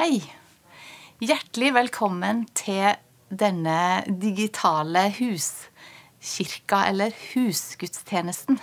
Hei. Hjertelig velkommen til denne digitale huskirka, eller husgudstjenesten.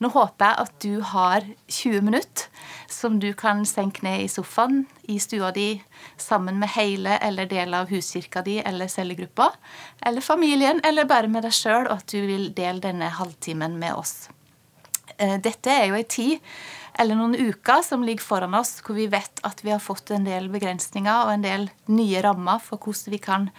Nå håper jeg at du har 20 minutter som du kan senke ned i sofaen i stua di sammen med hele eller del av huskirka di eller cellegruppa, eller familien, eller bare med deg sjøl, og at du vil dele denne halvtimen med oss. Eh, dette er jo ei tid eller noen uker som ligger foran oss, hvor vi vet at vi har fått en del begrensninger og en del nye rammer for hvordan vi kan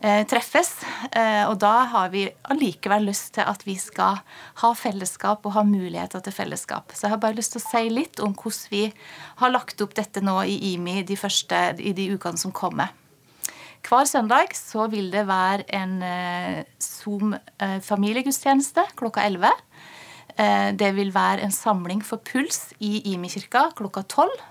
eh, treffes. Eh, og da har vi allikevel lyst til at vi skal ha fellesskap og ha muligheter til fellesskap. Så jeg har bare lyst til å si litt om hvordan vi har lagt opp dette nå i IMI de første, i de ukene som kommer. Hver søndag så vil det være en eh, Zoom eh, familiegudstjeneste klokka 11. Eh, det vil være en samling for puls i Imi-kirka klokka tolv.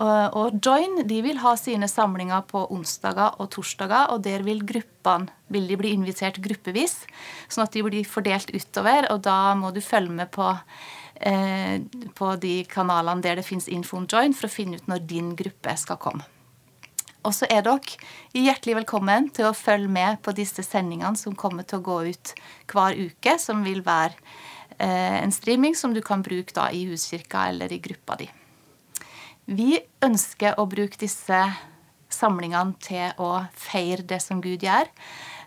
Og Join de vil ha sine samlinger på onsdager og torsdager. og Der vil gruppene vil de bli invitert gruppevis, sånn at de blir fordelt utover. og Da må du følge med på, eh, på de kanalene der det fins info om Join, for å finne ut når din gruppe skal komme. Og så er dere hjertelig velkommen til å følge med på disse sendingene som kommer til å gå ut hver uke, som vil være en streaming som du kan bruke da i huskirka eller i gruppa di. Vi ønsker å bruke disse samlingene til å feire det som Gud gjør.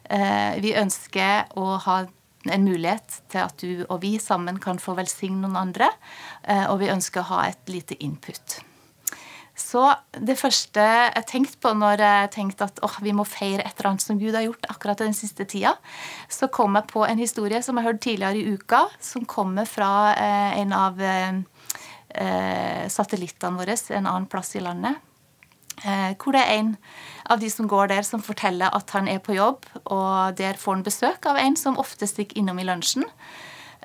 Eh, vi ønsker å ha en mulighet til at du og vi sammen kan få velsigne noen andre. Eh, og vi ønsker å ha et lite input. Så det første jeg tenkte på når jeg tenkte at oh, vi må feire et eller annet som Gud har gjort akkurat den siste tida, så kom jeg på en historie som jeg hørte tidligere i uka, som kommer fra eh, en av eh, eh satellittene våre en annen plass i landet. Eh, hvor det er en av de som går der, som forteller at han er på jobb, og der får han besøk av en som ofte stikker innom i lunsjen.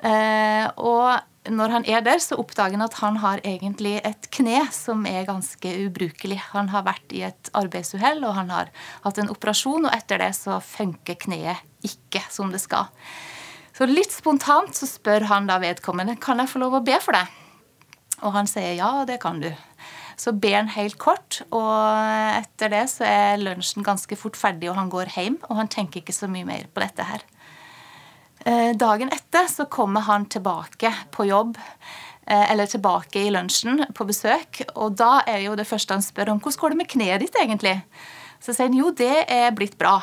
Eh, og når han er der, så oppdager han at han har egentlig et kne som er ganske ubrukelig. Han har vært i et arbeidsuhell, og han har hatt en operasjon, og etter det så funker kneet ikke som det skal. Så litt spontant så spør han da vedkommende kan jeg få lov å be for deg. Og han sier ja, det kan du. Så ber han helt kort, og etter det så er lunsjen ganske fort ferdig, og han går hjem, og han tenker ikke så mye mer på dette her. Eh, dagen etter så kommer han tilbake på jobb, eh, eller tilbake i lunsjen på besøk. Og da er jo det første han spør om hvordan går det med kneet ditt egentlig. Så sier han jo, det er blitt bra.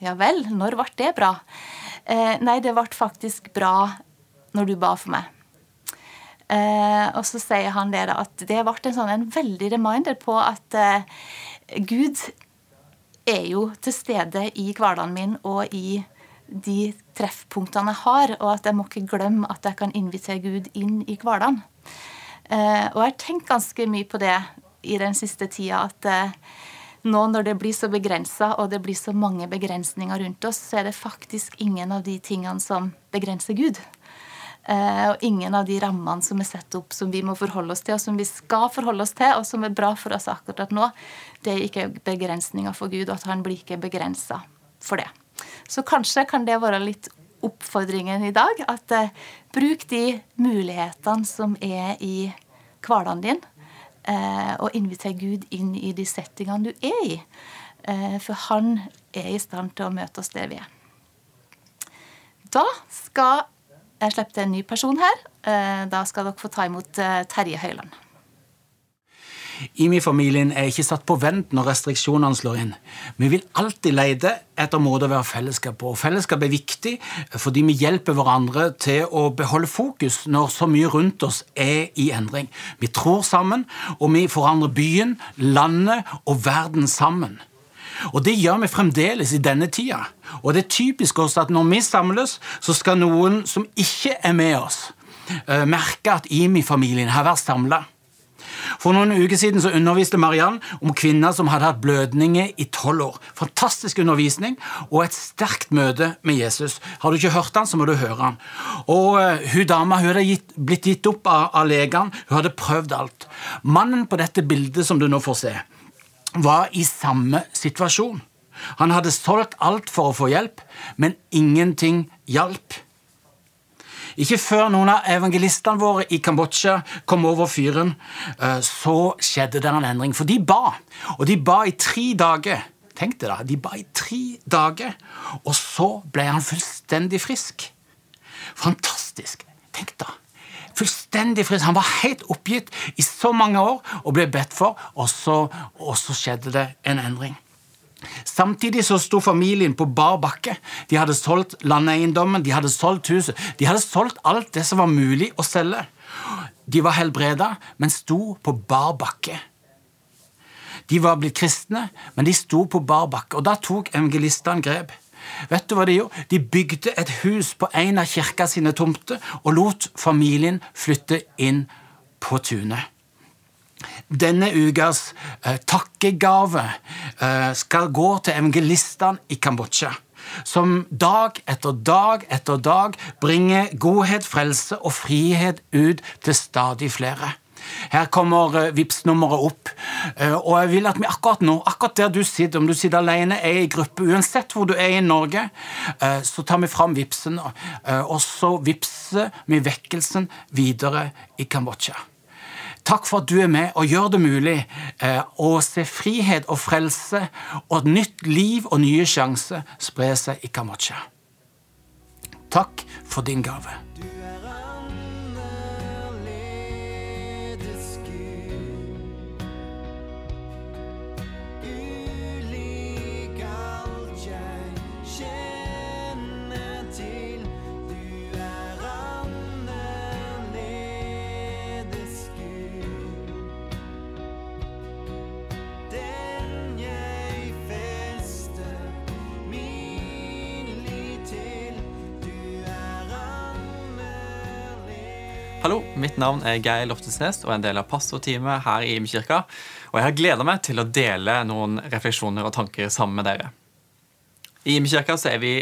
Ja vel, når ble det bra? Eh, nei, det ble faktisk bra når du ba for meg. og så sier han det at det ble en, sånn, en veldig reminder på at Gud er jo til stede i hverdagen min og i de treffpunktene jeg har, og at jeg må ikke glemme at jeg kan invitere Gud inn i hverdagen. Eh, og jeg har tenkt ganske mye på det i den siste tida, at eh, nå når det blir så begrensa, og det blir så mange begrensninger rundt oss, så er det faktisk ingen av de tingene som begrenser Gud. Eh, og ingen av de rammene som er satt opp som vi må forholde oss til, og som vi skal forholde oss til, og som er bra for oss akkurat nå, det er ikke begrensninger for Gud, og at han blir ikke begrensa for det. Så kanskje kan det være litt oppfordringen i dag. At eh, bruk de mulighetene som er i hverdagen din, eh, og inviter Gud inn i de settingene du er i. Eh, for han er i stand til å møte oss der vi er. Da skal jeg slippe til en ny person her. Eh, da skal dere få ta imot eh, Terje Høiland. IMI-familien er ikke satt på vent når restriksjonene slår inn. Vi vil alltid lete etter måter å være fellesskap på. Fellesskap er viktig fordi vi hjelper hverandre til å beholde fokus når så mye rundt oss er i endring. Vi tror sammen, og vi forandrer byen, landet og verden sammen. Og Det gjør vi fremdeles i denne tida. Og det er typisk også at når vi samles, så skal noen som ikke er med oss, eh, merke at IMI-familien har vært samla. For noen uker siden så underviste Mariann om kvinner som hadde hatt blødninger i tolv år. Fantastisk undervisning og et sterkt møte med Jesus. Har du ikke hørt han, så må du høre han. Og uh, Hun dama hun hadde gitt, blitt gitt opp av, av legene. Hun hadde prøvd alt. Mannen på dette bildet som du nå får se, var i samme situasjon. Han hadde solgt alt for å få hjelp, men ingenting hjalp. Ikke før noen av evangelistene våre i Kambodsja kom over fyren, eh, så skjedde det en endring. For de ba, og de ba i tre dager. Tenk det da, De ba i tre dager, og så ble han fullstendig frisk. Fantastisk. Tenk da. Fullstendig frisk. Han var helt oppgitt i så mange år og ble bedt for, og så, og så skjedde det en endring. Samtidig så sto familien på bar bakke. De hadde solgt landeiendommen, de hadde solgt huset. De hadde solgt alt det som var mulig å selge. De var helbreda, men sto på bar bakke. De var blitt kristne, men de sto på bar bakke. Og da tok evangelistene grep. Vet du hva De gjorde? De bygde et hus på en av kirka sine tomter og lot familien flytte inn på tunet. Denne ukas eh, takkegave eh, skal gå til evangelistene i Kambodsja. Som dag etter dag etter dag bringer godhet, frelse og frihet ut til stadig flere. Her kommer uh, Vipps-nummeret opp. Uh, og jeg vil at vi akkurat nå, akkurat der du sitter, om du sitter alene, er i gruppe, uansett hvor du er i Norge, uh, så tar vi fram Vipsen, og så vippser vi vekkelsen videre i Kambodsja. Takk for at du er med og gjør det mulig eh, å se frihet og frelse og et nytt liv og nye sjanser spre seg i Kambodsja. Takk for din gave. Hallo, mitt navn er Geir Loftesnes og er en del av pastorteamet her i Imekirka. Og jeg har gleda meg til å dele noen refleksjoner og tanker sammen med dere. I Imekirka er vi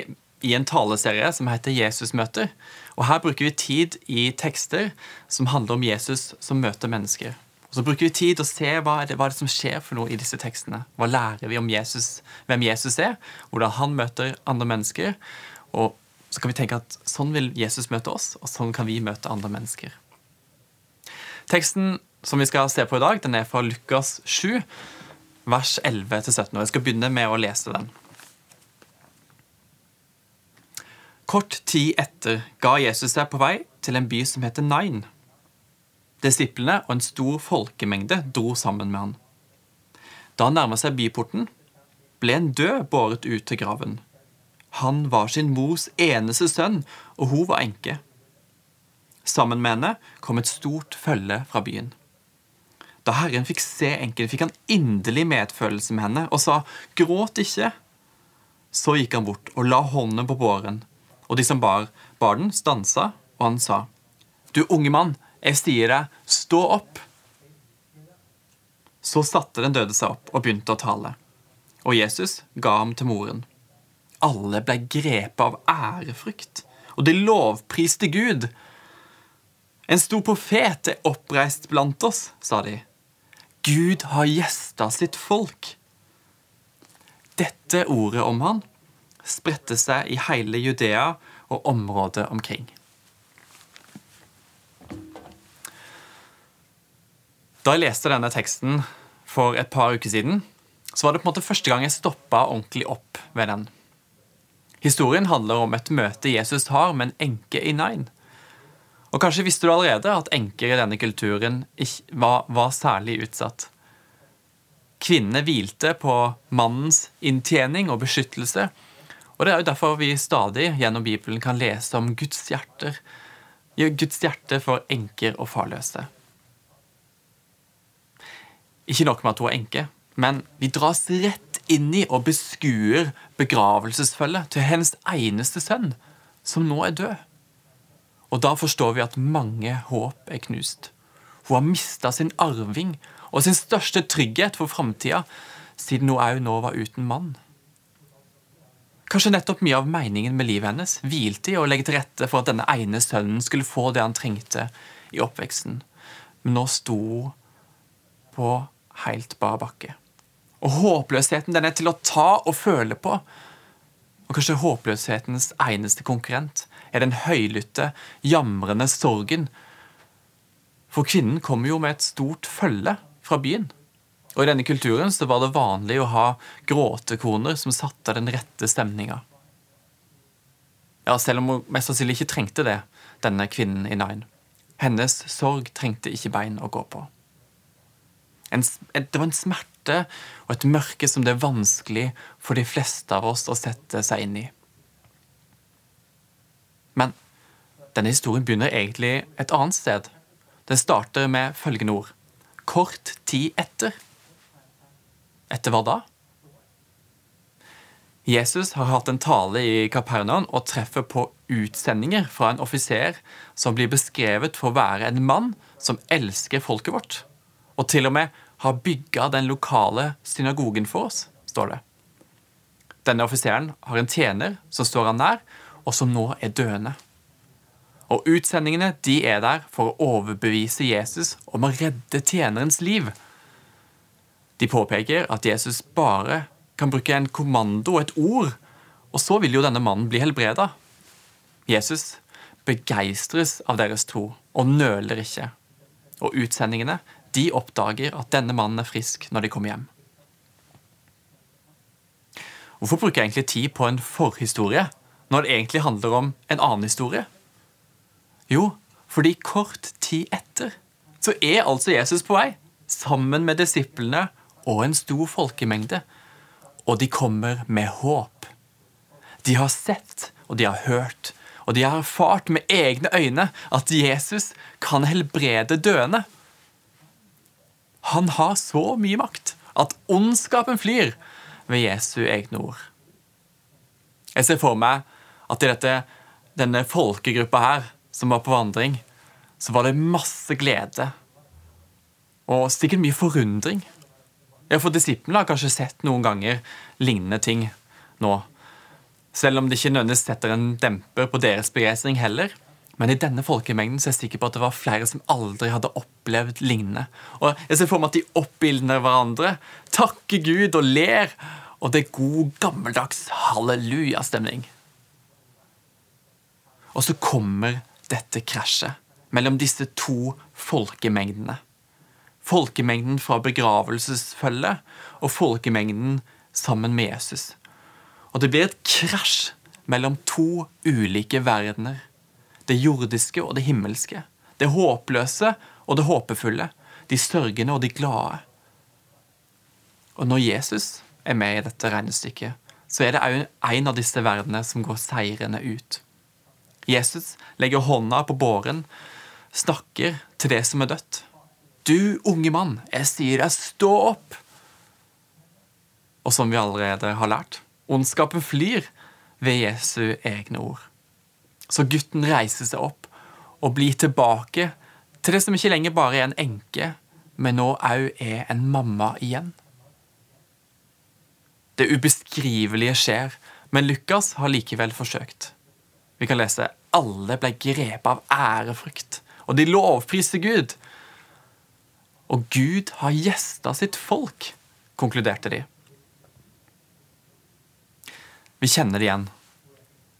i en taleserie som heter Jesusmøter. Og her bruker vi tid i tekster som handler om Jesus som møter mennesker. Og så bruker vi tid til å se hva er, det, hva er det som skjer for noe i disse tekstene. Hva lærer vi om Jesus, hvem Jesus er, hvordan han møter andre mennesker. og så kan vi tenke at sånn vil Jesus møte oss, og sånn kan vi møte andre mennesker. Teksten som vi skal se på i dag, den er fra Lukas 7, vers 11-17. og Jeg skal begynne med å lese den. Kort tid etter ga Jesus seg på vei til en by som heter Nain. Disiplene og en stor folkemengde dro sammen med han. Da han nærma seg byporten, ble en død båret ut til graven. Han var sin mors eneste sønn, og hun var enke. Sammen med henne kom et stort følge fra byen. Da Herren fikk se enken, fikk han inderlig medfølelse med henne og sa, 'Gråt ikke.' Så gikk han bort og la hånden på båren, og de som bar, bar den, stansa, og han sa, 'Du unge mann, jeg sier deg, stå opp.' Så satte den døde seg opp og begynte å tale, og Jesus ga ham til moren. Alle ble grepet av ærefrykt, og de lovpriste Gud. En stor profet er oppreist blant oss, sa de. Gud har gjesta sitt folk. Dette ordet om han spredte seg i hele Judea og området omkring. Da jeg leste denne teksten for et par uker siden, så var det på en måte første gang jeg stoppa ordentlig opp ved den. Historien handler om et møte Jesus har med en enke i Nain. Og Kanskje visste du allerede at enker i denne kulturen var, var særlig utsatt. Kvinnene hvilte på mannens inntjening og beskyttelse. Og Det er jo derfor vi stadig gjennom Bibelen kan lese om Guds hjerter. Guds hjerte for enker og farløse. Ikke nok med at hun er enke, men vi dras rett inn i og beskuer begravelsesfølget til hennes eneste sønn, som nå er død. Og da forstår vi at mange håp er knust. Hun har mista sin arving og sin største trygghet for framtida, siden hun òg nå var uten mann. Kanskje nettopp mye av meningen med livet hennes hvilte i å legge til rette for at denne ene sønnen skulle få det han trengte i oppveksten, men nå sto hun på helt bar bakke. Og håpløsheten den er til å ta og føle på. Og kanskje håpløshetens eneste konkurrent er den høylytte, jamrende sorgen. For kvinnen kommer jo med et stort følge fra byen. Og I denne kulturen så var det vanlig å ha gråtekoner som satte den rette stemninga. Ja, selv om hun mest sannsynlig ikke trengte det, denne kvinnen i Nine. Hennes sorg trengte ikke bein å gå på. En, det var en smerte og et mørke som det er vanskelig for de fleste av oss å sette seg inn i. Men denne historien begynner egentlig et annet sted. Den starter med følgende ord. Kort tid etter. Etter hva da? Jesus har hatt en tale i Kapernaum og treffer på utsendinger fra en offiser som blir beskrevet for å være en mann som elsker folket vårt, og til og med har bygga den lokale synagogen for oss, står det. Denne offiseren har en tjener som står han nær, og som nå er døende. Og utsendingene de er der for å overbevise Jesus om å redde tjenerens liv. De påpeker at Jesus bare kan bruke en kommando et ord, og så vil jo denne mannen bli helbreda. Jesus begeistres av deres tro og nøler ikke. Og utsendingene de oppdager at denne mannen er frisk når de kommer hjem. Hvorfor bruker jeg egentlig tid på en forhistorie når det egentlig handler om en annen historie? Jo, fordi kort tid etter så er altså Jesus på vei, sammen med disiplene og en stor folkemengde. Og de kommer med håp. De har sett, og de har hørt, og de har erfart med egne øyne at Jesus kan helbrede døende. Han har så mye makt at ondskapen flyr ved Jesu egne ord. Jeg ser for meg at i dette, denne folkegruppa her som var på vandring, så var det masse glede og sikkert mye forundring. Ja, For disiplene har kanskje sett noen ganger lignende ting nå. Selv om det ikke nødvendigvis setter en demper på deres begeistring heller. Men i denne folkemengden så er jeg sikker på at det var flere som aldri hadde opplevd lignende. Og jeg ser for meg at de oppildner hverandre, takker Gud og ler. Og det er god, gammeldags hallelujastemning. Og så kommer dette krasjet mellom disse to folkemengdene. Folkemengden fra begravelsesfølget og folkemengden sammen med Jesus. Og det blir et krasj mellom to ulike verdener det jordiske og det himmelske. Det håpløse og det håpefulle. De sørgende og de glade. Og når Jesus er med i dette regnestykket, så er det òg en av disse verdenene som går seirende ut. Jesus legger hånda på båren, snakker til det som er dødt. Du unge mann, jeg sier deg, stå opp! Og som vi allerede har lært, ondskapen flyr ved Jesu egne ord. Så gutten reiser seg opp og blir tilbake til det som ikke lenger bare er en enke, men nå òg er en mamma igjen. Det ubeskrivelige skjer, men Lukas har likevel forsøkt. Vi kan lese alle ble grepet av ærefrykt, og de lovpriser Gud. Og Gud har gjesta sitt folk, konkluderte de. Vi kjenner det igjen.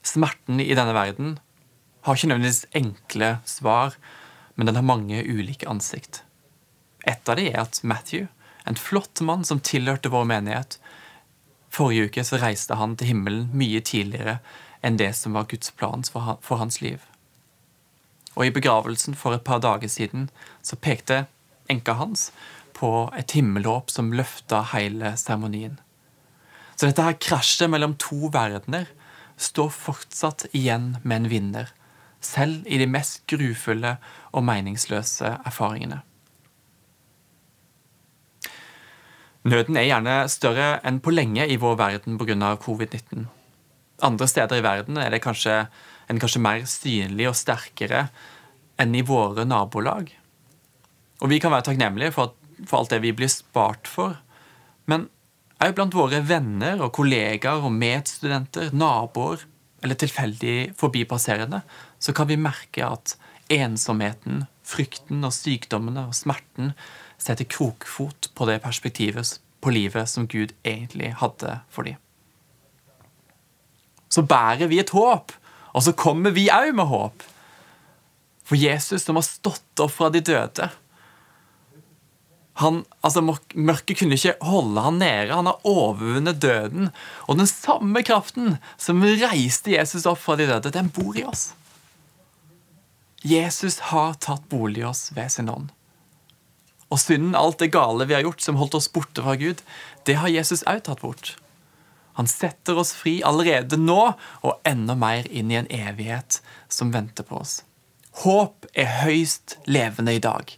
Smerten i denne verden har ikke nødvendigvis enkle svar, men den har mange ulike ansikt. Et av dem er at Matthew, en flott mann som tilhørte vår menighet, forrige uke så reiste han til himmelen mye tidligere enn det som var Guds plan for hans liv. Og i begravelsen for et par dager siden så pekte enka hans på et himmelhåp som løfta hele seremonien. Så dette her krasjet mellom to verdener står fortsatt igjen med en vinner, selv i de mest grufulle og meningsløse erfaringene. Nøden er gjerne større enn på lenge i vår verden pga. covid-19. Andre steder i verden er det kanskje, en kanskje mer synlig og sterkere enn i våre nabolag. Og vi kan være takknemlige for, for alt det vi blir spart for. Men òg blant våre venner og kollegaer og medstudenter, naboer eller tilfeldig forbipasserende, så kan vi merke at ensomheten, frykten og sykdommene og smerten setter krokfot på det perspektivet på livet som Gud egentlig hadde for dem. Så bærer vi et håp Og så kommer vi òg med håp. For Jesus som har stått opp fra de døde. Han, altså, Mørket kunne ikke holde han nede. Han har overvunnet døden. Og den samme kraften som reiste Jesus opp fra de døde, den bor i oss. Jesus har tatt bolig i oss ved sin ånd. Og synden, alt det gale vi har gjort som holdt oss borte fra Gud, det har Jesus òg tatt bort. Han setter oss fri allerede nå og enda mer inn i en evighet som venter på oss. Håp er høyst levende i dag.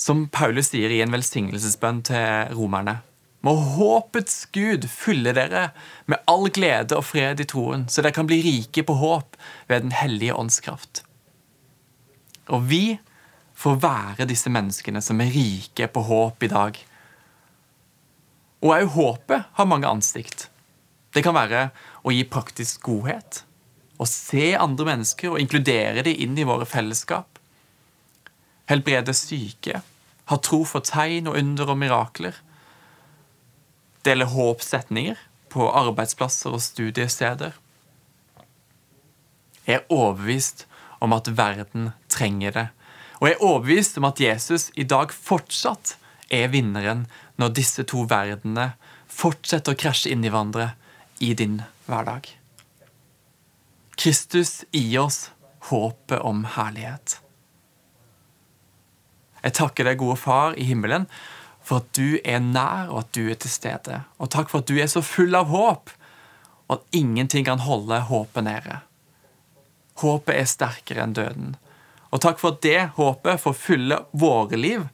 Som Paulus sier i en velsignelsesbønn til romerne. Må håpets Gud fylle dere med all glede og fred i troen, så dere kan bli rike på håp ved Den hellige åndskraft. Og vi får være disse menneskene som er rike på håp i dag. Og òg håpet har mange ansikt. Det kan være å gi praktisk godhet. Å se andre mennesker og inkludere dem inn i våre fellesskap. Helbrede syke. Ha tro for tegn og under og mirakler. deler håpsetninger på arbeidsplasser og studiesteder. Jeg er overbevist om at verden trenger det. Og jeg er overbevist om at Jesus i dag fortsatt er vinneren når disse to verdenene fortsetter å krasje inn i hverandre i din hverdag. Kristus gir oss håpet om herlighet. Jeg takker deg, gode Far i himmelen, for at du er nær, og at du er til stede. Og takk for at du er så full av håp, og at ingenting kan holde håpet nede. Håpet er sterkere enn døden. Og takk for at det håpet får fylle våre liv.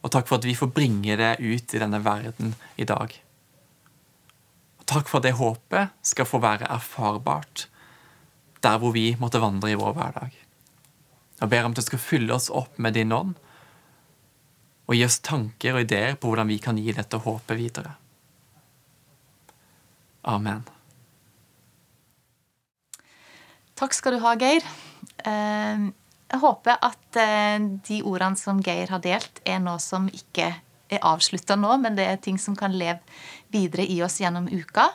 Og takk for at vi får bringe det ut i denne verden i dag. Og takk for at det håpet skal få være erfarbart der hvor vi måtte vandre i vår hverdag. Jeg ber om at du skal fylle oss opp med din ånd, og gi oss tanker og ideer på hvordan vi kan gi dette håpet videre. Amen. Takk skal du ha, Geir. Ehm, jeg håper at eh, de ordene som Geir har delt, er noe som ikke er avslutta nå, men det er ting som kan leve videre i oss gjennom uka.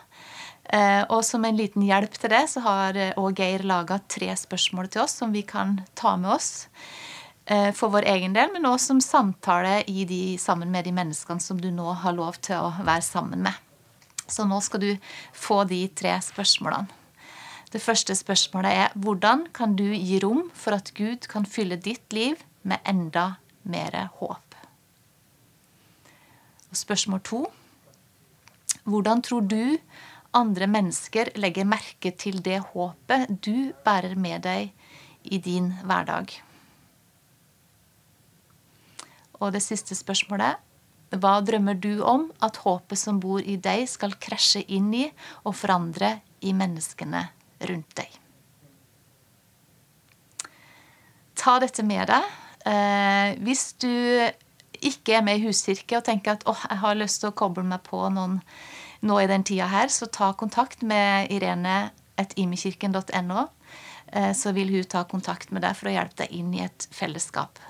Eh, og som en liten hjelp til det, så har òg eh, Geir laga tre spørsmål til oss som vi kan ta med oss for vår egen del, men også som samtale de, sammen med de menneskene som du nå har lov til å være sammen med. Så nå skal du få de tre spørsmålene. Det første spørsmålet er hvordan kan du gi rom for at Gud kan fylle ditt liv med enda mer håp? Og spørsmål to hvordan tror du andre mennesker legger merke til det håpet du bærer med deg i din hverdag? Og det siste spørsmålet hva drømmer du om at håpet som bor i deg, skal krasje inn i og forandre i menneskene rundt deg. Ta dette med deg. Eh, hvis du ikke er med i huskirke og tenker at oh, jeg har lyst til å koble meg på noen nå i den tida her, så ta kontakt med Irene imekirken.no. Eh, så vil hun ta kontakt med deg for å hjelpe deg inn i et fellesskap.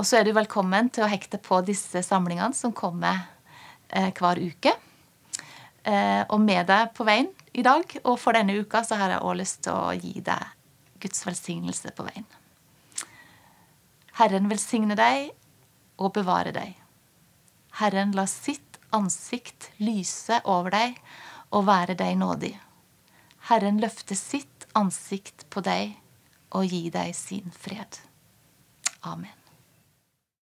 Og så er du velkommen til å hekte på disse samlingene som kommer eh, hver uke. Eh, og med deg på veien i dag og for denne uka så har jeg òg lyst til å gi deg Guds velsignelse på veien. Herren velsigne deg og bevare deg. Herren la sitt ansikt lyse over deg og være deg nådig. Herren løfte sitt ansikt på deg og gi deg sin fred. Amen.